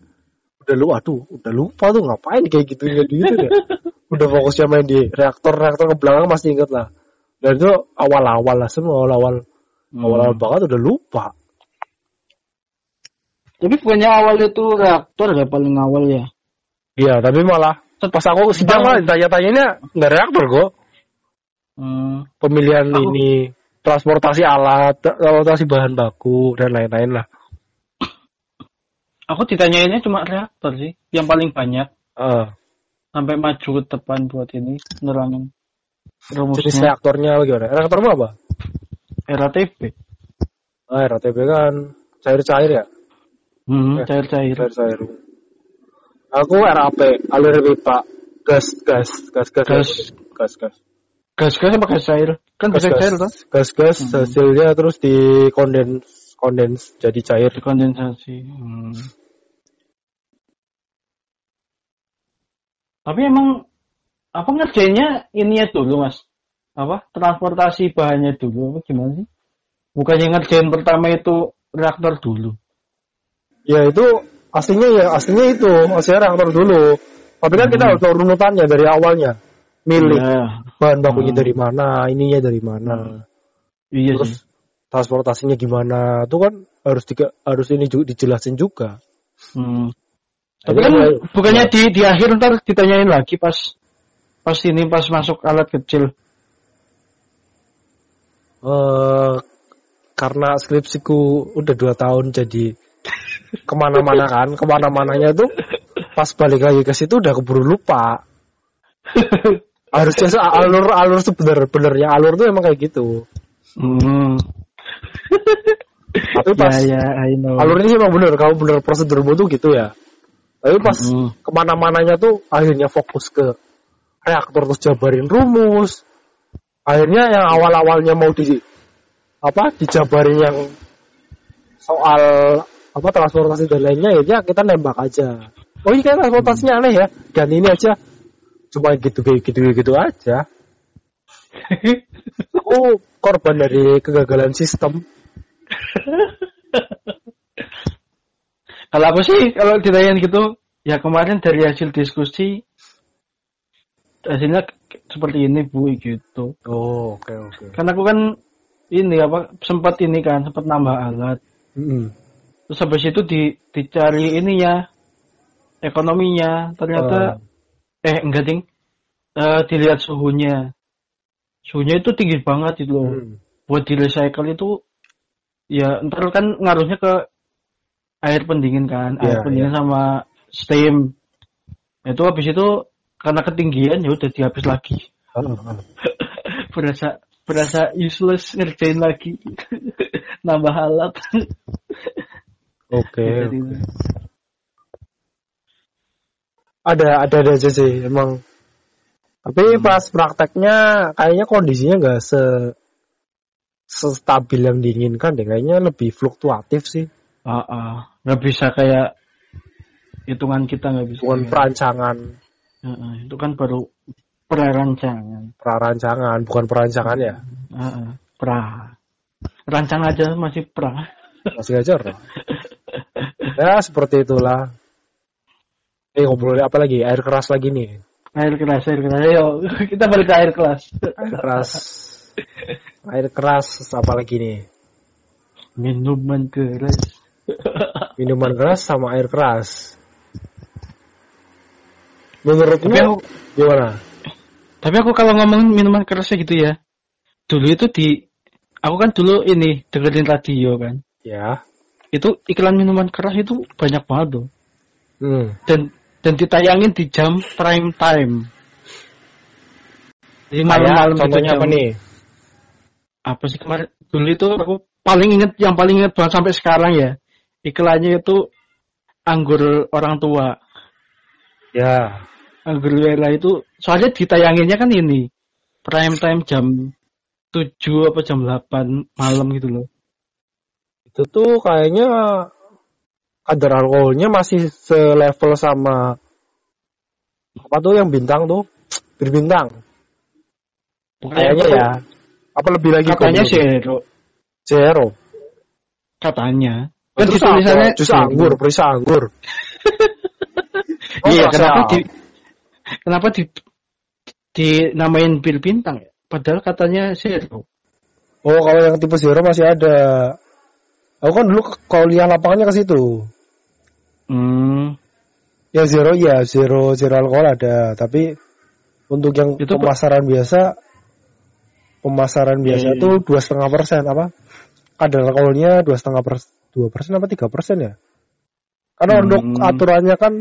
udah lu aduh udah lupa tuh ngapain kayak gitu gitu gitu ya udah fokusnya main di reaktor reaktor ke belakang masih inget lah dan itu awal-awal lah semua awal-awal Hmm. awal-awal banget udah lupa Tapi bukannya awal itu reaktor ya paling awal ya. iya tapi malah pas aku sidang malah ditanya-tanyanya nggak reaktor kok Hmm. pemilihan Aku- ini transportasi alat transportasi bahan baku dan lain-lain lah. Aku ditanyainnya cuma reaktor sih, yang paling banyak. Eh, sampai maju ke depan buat ini nerangin jenis rumusnya reaktornya gimana? Reaktormu apa? RATP. ah RATP kan cair-cair ya? Hmm, Eh, cair-cair. cair-cair. Aku RAP alur pipa gas gas gas gas Gas. gas gas Gas-gas apa gas cair? Kan bisa cair tuh. gas gas Hmm. hasilnya terus di kondens kondens jadi cair Dikondensasi. Hmm. Tapi emang apa ngerjainnya ini ya dulu mas? Apa transportasi bahannya dulu apa gimana sih? Bukannya ngerjain pertama itu reaktor dulu. Ya itu aslinya ya aslinya itu aslinya reaktor dulu. Tapi kan kita Hmm. harus tahu runutannya dari awalnya. Milih Ya, bahan bakunya Hmm. dari mana, ininya dari mana, iya terus sih. transportasinya gimana. Itu kan harus di, harus ini juga dijelasin juga. Hmm. Tapi kan kayak- bukannya di di akhir ntar ditanyain lagi pas pas ini pas masuk alat kecil. eh karena skripsiku udah dua tahun jadi ke mana-mana kan, ke mana-mananya tuh pas balik lagi ke situ udah keburu lupa. [LAUGHS] Harusnya se- alur alur sebenar-benarnya alur tuh emang kayak gitu. Hmm. Tapi pas ya, ya, I know. alurnya sih emang bener, kalau bener prosedurmu tuh gitu ya. Tapi pas Hmm. ke mana-mananya tuh akhirnya fokus ke reaktor terus jabarin rumus. Akhirnya yang awal-awalnya mau di apa dijabarin yang soal apa transportasi dan lainnya ya kita nembak aja. Oh iya transportasinya aneh ya. Dan ini aja cuma gitu gitu gitu aja. [LAUGHS] Aku korban dari kegagalan sistem. Kalau apa sih kalau ditanyain gitu ya kemarin dari hasil diskusi hasilnya seperti ini bu gitu. Oh oke oke. Karena aku kan ini apa sempat ini kan sempat nambah alat. Mm-mm. Terus habis itu di, dicari ininya ekonominya ternyata eh enggak ding Eh, dilihat suhunya. Suhunya itu tinggi banget itu loh. Hmm. buat di recycle itu ya ntar kan ngaruhnya ke air pendingin kan. Air Iya, pendingin sama steam. Itu habis itu karena ketinggian ya udah dihapus lagi. [LAUGHS] Berasa berasa useless ngerjain lagi. [LAUGHS] Nambah alat. Oke. Jadi, ada ada ada aja sih emang. Tapi pas prakteknya kayaknya kondisinya nggak se stabil yang diinginkan deh. Kayaknya lebih fluktuatif sih. Ah ah. nggak bisa kayak hitungan kita nggak bisa bukan kayak- perancangan. Heeh, itu kan baru perancangan prarancangan bukan perancangan ya? Heeh, pra. Rancang aja masih pra. Masih ajar [LAUGHS] ya seperti itulah eh ngobrol apa lagi? Air keras lagi nih. Air keras air keras. Ayo [LAUGHS] kita balik ke air keras. Air keras. Air keras apa lagi nih? Minuman keras. Minuman keras sama air keras. Menurutmu tapi aku gimana? Tapi aku kalau ngomong minuman kerasnya gitu ya dulu itu di aku kan dulu ini dengerin radio kan. Ya. Itu iklan minuman keras itu banyak banget tuh. Hmm. dan dan ditayangin di jam prime time. Jadi malam-malam gitu contohnya apa nih? Apa sih kemarin? Dulu itu aku paling inget yang paling inget banget sampai sekarang ya. Iklannya itu anggur orang tua. Ya. Anggur Lela itu soalnya ditayanginnya kan ini prime time jam 7 apa jam 8 malam gitu loh. Itu tuh kayaknya kadar alkoholnya masih selevel sama apa tuh yang bintang tuh? Bir bintang kayaknya ya. Apa lebih lagi katanya zero. Zero. Katanya. Kan Terus ditulisannya apa? jus anggur perisa anggur Oh, iya masa? kenapa di kenapa di dinamain bir bintang ya? Padahal katanya zero. Oh kalau yang tipe zero masih ada. Aku kan dulu lihat lapangannya ke situ hmm. Ya zero ya zero zero alkohol ada. Tapi untuk yang Itu pemasaran biasa pemasaran biasa Iya, iya. tuh dua setengah persen. Apa? Kadar alkoholnya dua setengah persen dua persen apa tiga persen ya? Karena Hmm. untuk aturannya kan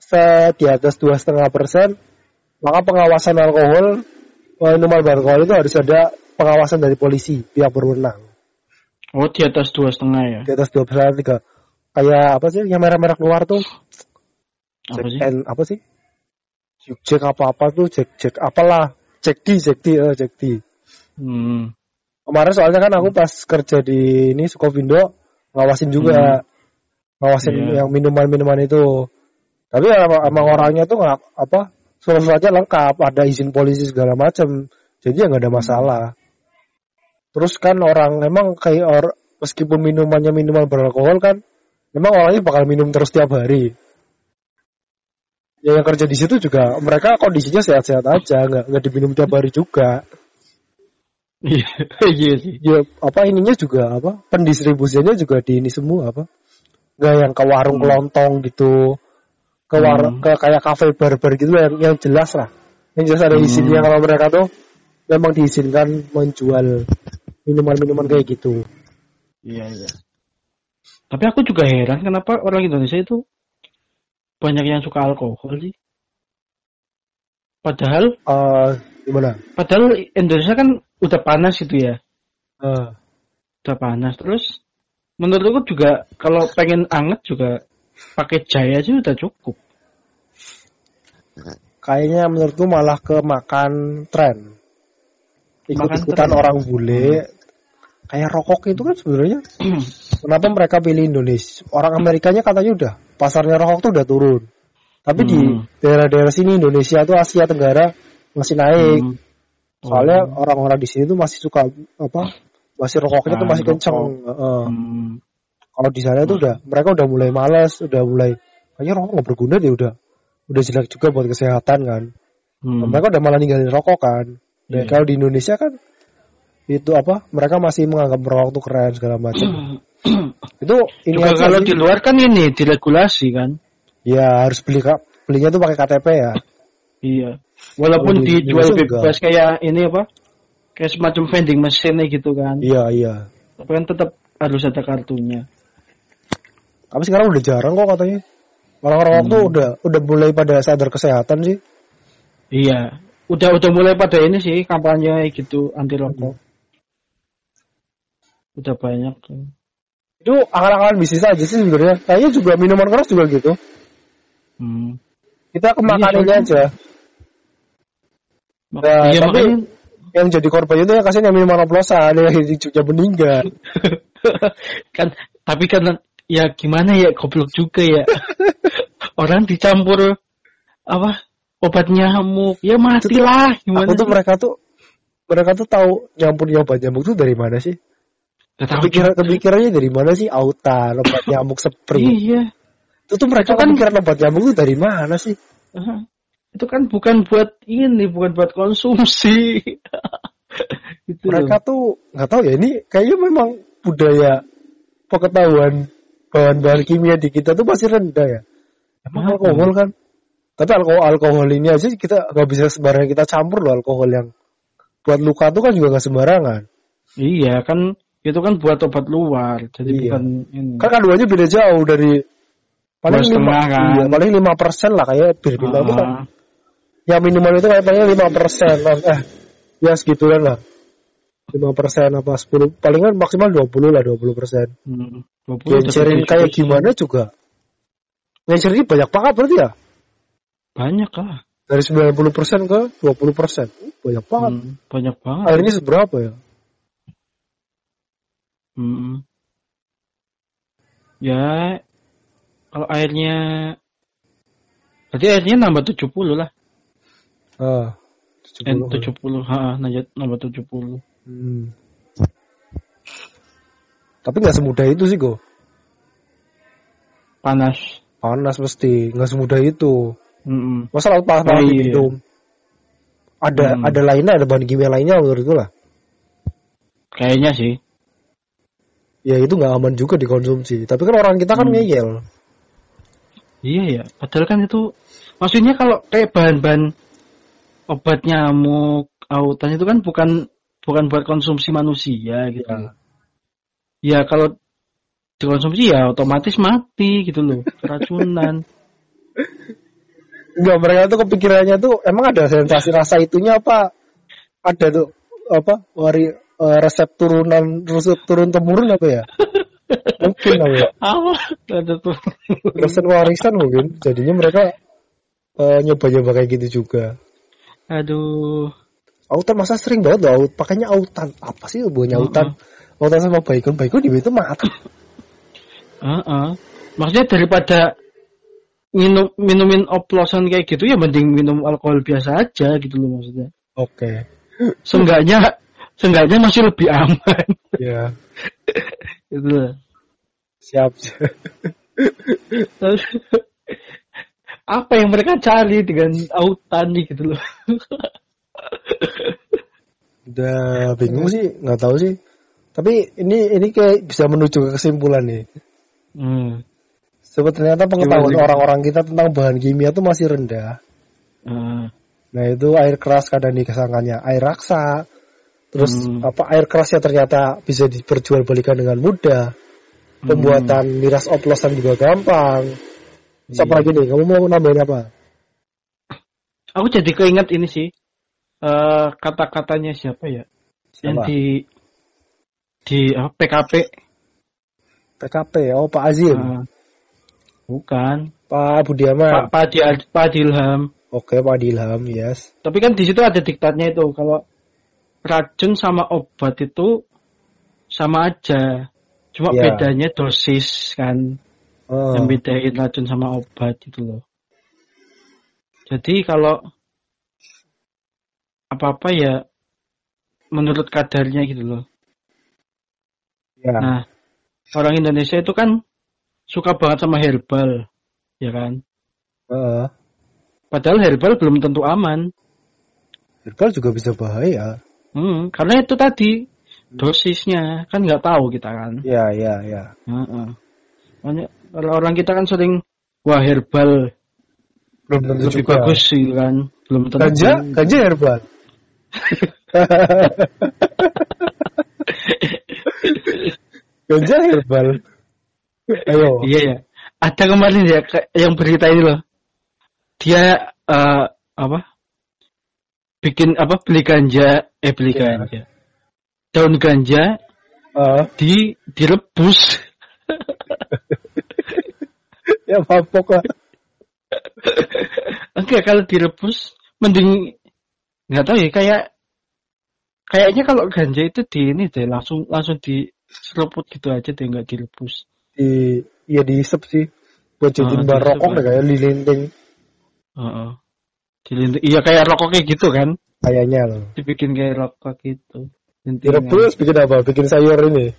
se di atas dua setengah persen maka pengawasan alkohol eh, minuman beralkohol itu harus ada pengawasan dari polisi pihak berwenang. Oh di atas dua setengah ya? Di atas dua persen tiga kayak apa sih yang merah-merah keluar tuh apa sih N apa sih? Jack apa apa tuh Jack Jack apalah Jack D Jack D eh, Jack D. hmm Kemarin soalnya kan aku pas kerja di ini Sukovindo ngawasin juga ngawasin Iya. yang minuman-minuman itu. Tapi emang, emang orangnya tuh nggak apa surat-suratnya lengkap, ada izin polisi segala macam. Jadi ya nggak ada masalah. Terus kan orang emang kayak or, meskipun minumannya minuman beralkohol kan memang orangnya bakal minum terus tiap hari. Ya yang kerja di situ juga mereka kondisinya sehat-sehat aja, nggak nggak diminum tiap hari juga. Iya, [LAUGHS] iya sih. Ya apa ininya juga apa pendistribusiannya juga di ini semua apa nggak yang ke warung Hmm. kelontong gitu, ke warung Hmm. ke kayak kafe barber gitu yang yang jelas lah, yang jelas ada Hmm. izinnya kalau mereka tuh memang diizinkan menjual minuman-minuman kayak gitu. Iya, iya. Tapi aku juga heran kenapa orang Indonesia itu banyak yang suka alkohol sih. Padahal, Eh gimana? padahal Indonesia kan udah panas itu ya, Eh, udah panas. Terus, menurutku juga kalau pengen anget juga pakai jaya aja udah cukup. kayaknya menurutku malah ke makan tren. Ikut-ikutan orang bule. Kayak rokok itu kan sebenarnya kenapa mereka pilih Indonesia? Orang Amerikanya katanya udah pasarnya rokok tuh udah turun. Tapi di Hmm. daerah-daerah sini Indonesia tuh Asia Tenggara masih naik. Hmm. Soalnya Oh. orang-orang di sini tuh masih suka apa? Masih rokoknya tuh Ah, masih kenceng. Heeh. Hmm. Kalau di sana tuh udah mereka udah mulai males, udah mulai kayaknya rokok nggak berguna deh udah udah jelek juga buat kesehatan kan. Hmm. Mereka udah malah ninggalin rokok kan. Dan Iya. kalau di Indonesia kan itu apa? Mereka masih menganggap merokok tuh keren segala macam. [CLEARS THROAT] itu ini Juga kalau di luar kan ini diregulasi kan. ya harus beli kak belinya tuh pakai KTP ya. Iya. Walaupun di dijual Indonesia bebas kayak ini apa? Kayak semacam vending machine gitu kan. Iya iya. Tapi kan tetap harus ada kartunya. Tapi sekarang udah jarang kok katanya. Orang rokok Hmm. tuh udah udah mulai pada sadar kesehatan sih. Iya. Udah udah mulai pada ini sih kampanye gitu anti rokok. Udah banyak. Itu akal-akalan bisnis aja sih sebenarnya. Kayaknya juga minuman keras juga gitu. Hmm. Kita kemakan Iya, aja. Mak- Ya, iya tapi- makanya Yang jadi korban itu yang kasihan yang minuman oplosan, [LAUGHS] yang hidupnya meninggal. [LAUGHS] kan tapi kan ya gimana ya goblok juga ya. [LAUGHS] Orang dicampur apa obat nyamuk ya matilah gimana Aku tuh mereka tuh mereka tuh tahu nyampur obat nyamuk tuh dari mana sih? Gak tahu Kepikiran kepikirannya dari mana sih? Autan, obat nyamuk spray. Iya. Itu tuh mereka Itu kan- kepikiran obat nyamuk tuh dari mana sih? Aha. Itu kan bukan buat ini, bukan buat konsumsi. loh. [LAUGHS] Mereka tuh nggak tahu ya ini kayaknya memang budaya pengetahuan bahan-bahan kimia di kita tuh masih rendah ya. Emang Hmm. alkohol kan? Tapi alkohol alkohol ini aja kita nggak bisa sembarangan kita campur loh alkohol yang buat luka tuh kan juga nggak sembarangan. Iya kan itu kan buat obat luar, jadi Iya. bukan ini. Kan kandungannya beda jauh dari paling Dua lima, kan? iya, paling lima persen lah kayak bir bintang itu kan. Ah, Ya minuman itu kayak paling lima persen eh ya segituan lah. lima persen apa sepuluh palingan maksimal dua puluh lah dua puluh persen. hmm, 20 udah Gencerin gede kayak gimana juga. Gencerin banyak banget berarti ya. Banyak lah. Dari 90 persen ke 20 persen. Banyak banget. Hmm, banyak banget. Ini seberapa ya? Hmm. Ya kalau airnya berarti airnya nambah 70 lah. Ah, Eh, 70. 70, ha, nambah nambah 70. Hmm. Tapi nggak semudah itu sih, Go. Panas. Panas mesti, nggak semudah itu. Mm-mm. Masa laut panas Oh, iya. Ada Hmm. ada lainnya, ada bahan kimia lainnya menurutku lah. Kayaknya sih. Ya itu nggak aman juga dikonsumsi. Tapi kan orang kita kan Hmm. ngeyel. Iya ya, padahal kan itu maksudnya kalau kayak bahan-bahan obat nyamuk, autan itu kan bukan bukan buat konsumsi manusia gitu. Ya. Ya kalau dikonsumsi ya otomatis mati gitu loh, keracunan. [LAUGHS] Enggak, mereka tuh kepikirannya tuh emang ada sensasi rasa itunya apa? Ada tuh apa? Wari eh, resep turunan resep turun temurun apa ya? [LAUGHS] mungkin apa ya? Apa? Ada tuh. Resep warisan mungkin. Jadinya mereka eh, nyoba-nyoba kayak gitu juga. Aduh. Autan masa sering banget loh, aut. Pakainya autan. Apa sih hubungannya autan? Autan sama bacon. Bacon di itu mati. Heeh. Maksudnya daripada minum minumin oplosan kayak gitu ya mending minum alkohol biasa aja gitu loh maksudnya. Oke. Seenggaknya seenggaknya masih lebih aman Ya, [LAUGHS] gitu loh. siap. Terus, apa yang mereka cari dengan autan nih gitu loh. Udah bingung sih, nggak tahu sih. Tapi ini ini kayak bisa menuju ke kesimpulan nih. Hmm. Sebab ternyata pengetahuan orang-orang kita tentang bahan kimia itu masih rendah. Ah, Nah itu air keras kadang disangkanya air raksa. Terus Hmm. apa air kerasnya ternyata bisa diperjualbelikan dengan mudah. Pembuatan miras oplosan juga gampang. Terus apa Iya. lagi nih? Kamu mau nambahin apa? Aku jadi keinget ini sih. eh kata-katanya siapa ya? Yang Siapa? di di apa, PKP. PKP, oh Pak Azim, Ah, bukan. Pak Budiaman. Pak Pak Pak Dilham. Oke Pak Dilham, yes. Tapi kan di situ ada diktatnya itu kalau racun sama obat itu sama aja. Cuma Ya. bedanya dosis kan. Oh, Yang bedain racun sama obat gitu loh. Jadi kalau apa-apa ya menurut kadarnya gitu loh. ya. Nah, orang Indonesia itu kan suka banget sama herbal, ya kan? Heeh. Padahal herbal belum tentu aman. Herbal juga bisa bahaya. Hmm, karena itu tadi dosisnya kan nggak tahu kita kan. Ya, ya, ya. Heeh. Makanya kalau orang kita kan sering wah herbal Belum tentu lebih juga. bagus sih kan, belum tentu. Ganja, ganja herbal. [LAUGHS] ganja herbal. Ayo. Iya ya. Ada kemarin ya yang berita ini loh. Dia eh, apa? Bikin apa? Beli ganja, eh beli Iya. ganja. Daun ganja Eh, di direbus. [LAUGHS] ya mabok lah. Oke, kalau direbus mending nggak tahu ya kayak kayaknya kalau ganja itu di ini deh langsung langsung diseruput gitu aja deh nggak direbus. Di, ya diisep sih. Buat jadiin bar diisep, rokok kayak lilinting. Heeh. Dilinting- Iya kayak rokok kayak gitu kan, Kayaknya loh. dibikin kayak rokok gitu. Direbus bikin apa? Bikin sayur ini.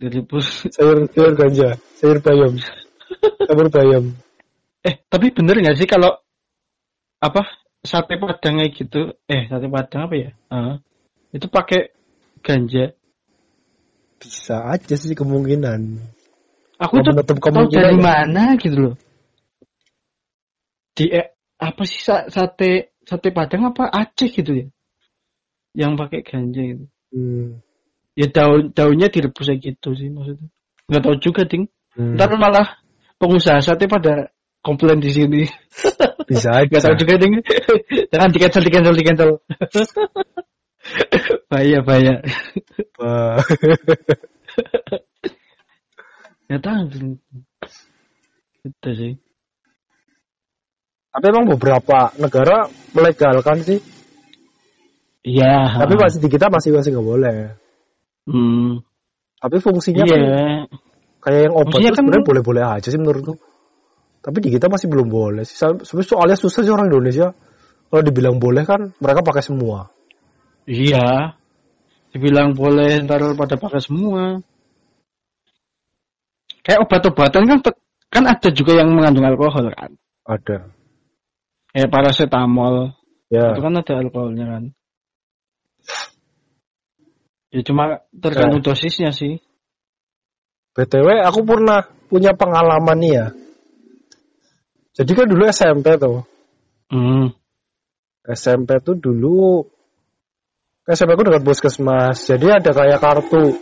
Direbus. Sayur sayur ganja, sayur bayam. [LAUGHS] Sayur bayam. Eh, tapi bener nggak sih kalau apa sate padang kayak gitu? Eh, sate padang apa ya? Ah, itu pakai ganja. Bisa aja sih kemungkinan. Aku tuh tahu dari mana gitu loh. Di eh, apa sih sa- sate sate padang apa Aceh gitu ya? Yang pakai ganja gitu. Hmm. Ya daun daunnya direbus kayak gitu sih maksudnya. Nggak tahu juga ding. Hmm. Ntar malah pengusaha sate pada komplain di sini. [LAUGHS] Bisa aja. Gak tahu juga ding. Jangan di cancel, di cancel, di cancel. [LAUGHS] bahaya, bahaya. Ya tahu. Itu sih. Tapi emang beberapa negara melegalkan sih. Iya. Tapi masih di kita masih masih nggak boleh. Hmm. Tapi fungsinya Iya. kan kayak yang obat Fungsinya itu kan- sebenarnya boleh-boleh aja sih menurutku. Tapi di kita masih belum boleh sih. Soalnya susah sih orang Indonesia. Kalau dibilang boleh kan mereka pakai semua. Iya. Dibilang boleh ntar pada pakai semua. Kayak obat-obatan kan kan ada juga yang mengandung alkohol kan. Ada. Kayak paracetamol. Ya. Itu kan ada alkoholnya kan. Ya cuma tergantung dosisnya sih. BTW aku pernah punya pengalaman nih ya. Jadi kan dulu SMP tuh. Hmm. SMP tuh dulu SMP aku dekat puskesmas. Jadi ada kayak kartu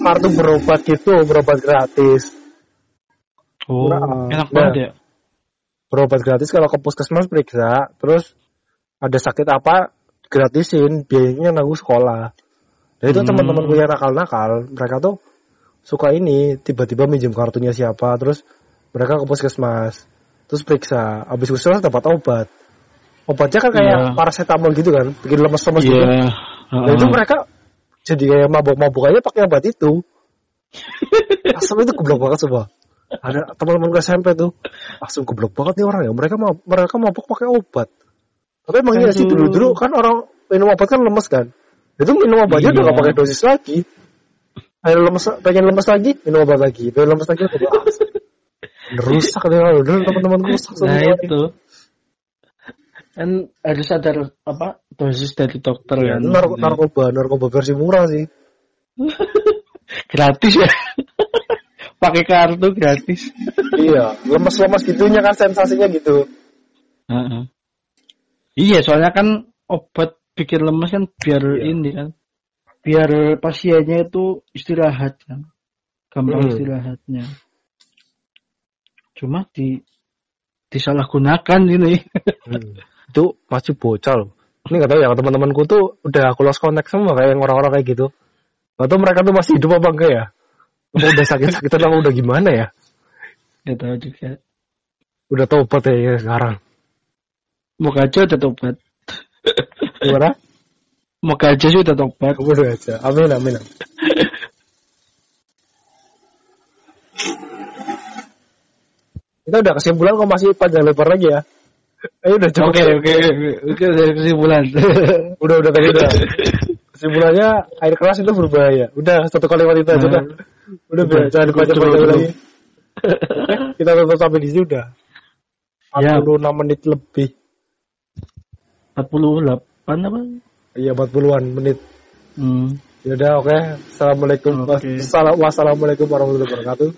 kartu berobat gitu, berobat gratis. Oh, Nah, enak nah. banget ya. Berobat gratis kalau ke puskesmas periksa, terus ada sakit apa gratisin, biayanya nanggung sekolah. Dan itu Hmm. teman-temanku yang nakal-nakal, mereka tuh suka ini tiba-tiba minjem kartunya siapa, terus mereka ke puskesmas, terus periksa, habis puskesmas dapat obat. Obatnya kan kayak Iya. paracetamol gitu kan, bikin lemes-lemes gitu. Iya. Nah, itu mereka jadi kayak mabuk-mabuk aja pakai obat itu. [LAUGHS] Asam itu goblok banget semua. Ada teman-teman gue SMP tuh, asam goblok banget nih orang ya. Mereka mau mereka mabuk pakai obat. Tapi emang iya sih Aduh. dulu-dulu kan orang minum obat kan lemes kan. Itu minum obatnya udah Iya. gak pakai dosis lagi. Ayo lemes, pengen lemes lagi, minum obat lagi. Pengen lemes lagi, obat. rusak deh kalau dulu teman-temanku rusak. Nah itu kan harus ada apa dosis dari dokter Iya, kan. narkoba, narkoba versi murah sih. [LAUGHS] Gratis ya. Pakai kartu gratis. [LAUGHS] iya, lemas-lemas gitunya kan sensasinya gitu. Heeh. Iya, soalnya kan obat bikin lemes kan biar Iya. ini kan. Biar pasiennya itu istirahat kan. Gampang Hmm. istirahatnya. Cuma di disalahgunakan ini. [LAUGHS] Hmm. Itu masih bocah loh. Ini gak tahu ya teman-temanku tuh udah aku lost contact semua kayak orang-orang kayak gitu. Gak tahu mereka tuh masih hidup apa enggak ya? Apa udah sakit-sakitan apa udah gimana ya? Gak tahu juga. Udah tobat ya sekarang. Moga aja udah tobat. Gimana? Moga aja sih udah tobat. Udah aja. Amin, amin. amin. Kita udah kesimpulan kok masih panjang lebar lagi ya. Ayo udah coba. Oke, oke, oke. Kesimpulan. udah udah tadi udah. Kesimpulannya air keras itu berbahaya. Udah satu kalimat itu aja Nah. udah. Udah biar Udah. jangan banyak cukup. lagi. Kita tutup sampai di sini udah. Ya. 46 menit lebih. 48 apa? Iya 40-an menit. Hmm. Ya udah oke. Assalamualaikum. Wassalamualaikum warahmatullahi wabarakatuh.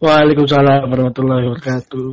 Waalaikumsalam warahmatullahi wabarakatuh.